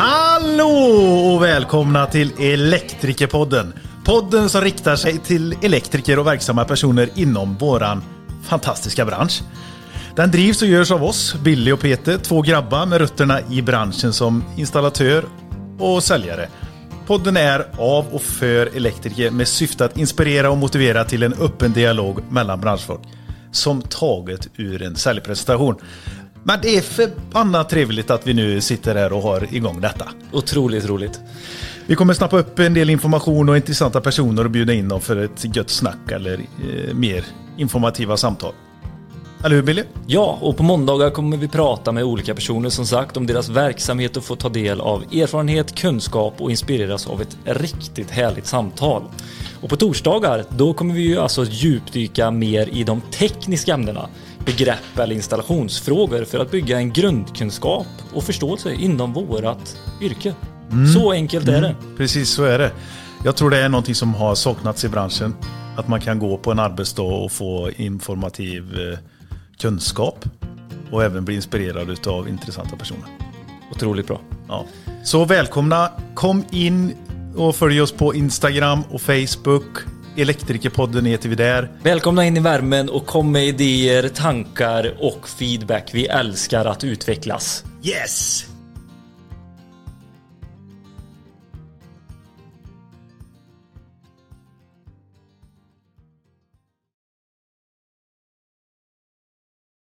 Hallå och välkomna till Elektrikerpodden. Podden som riktar sig till elektriker och verksamma personer inom våran fantastiska bransch. Den drivs och görs av oss, Billy och Peter, två grabbar med rötterna i branschen som installatör och säljare. Podden är av och för elektriker med syfte att inspirera och motivera till en öppen dialog mellan branschfolk. Som taget ur en säljpresentation. Men det är förbannat trevligt att vi nu sitter här och har igång detta. Otroligt roligt. Vi kommer snappa upp en del information och intressanta personer och bjuda in dem för ett gött snack eller eh, mer informativa samtal. Eller hur Billy? Ja, och på måndagar kommer vi prata med olika personer som sagt om deras verksamhet och få ta del av erfarenhet, kunskap och inspireras av ett riktigt härligt samtal. Och på torsdagar, då kommer vi ju alltså djupdyka mer i de tekniska ämnena, begrepp eller installationsfrågor för att bygga en grundkunskap och förståelse inom vårat yrke. Så enkelt är det. Precis så är det. Jag tror det är någonting som har saknats i branschen. Att man kan gå på en arbetsdag och få informativ eh, kunskap. Och även bli inspirerad av intressanta personer. Otroligt bra. Ja. Så välkomna, kom in och följ oss på Instagram och Facebook. Elektrikerpodden heter vi där. Välkomna in i värmen och kom med idéer, tankar och feedback. Vi älskar att utvecklas. Yes!